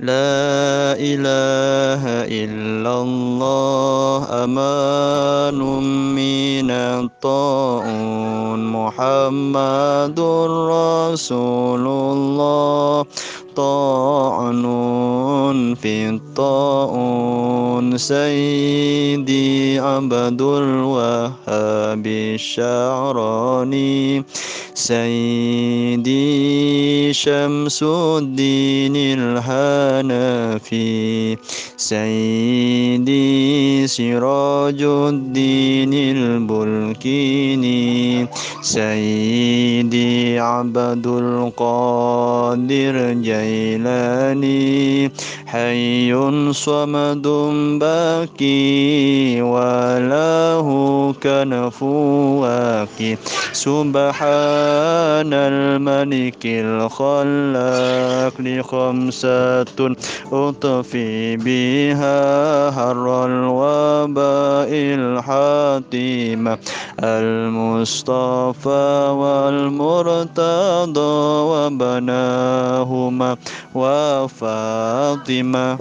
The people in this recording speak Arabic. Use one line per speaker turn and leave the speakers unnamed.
لا إله إلا الله أمان من الطاعون محمد رسول الله طاعن في الطاعون سيدي عبد الوهاب الشعراني سيدي شمس الدين الحنفي سيدي سراج الدين البلكيني سيدي عبد القادر جيلاني حي صمد باكي وله واكي سبحان الملك الخلاق لخمسة أطفي بها هر الوباء الحاتمة المصطفى والمرتضى وبناهما وفاطمة.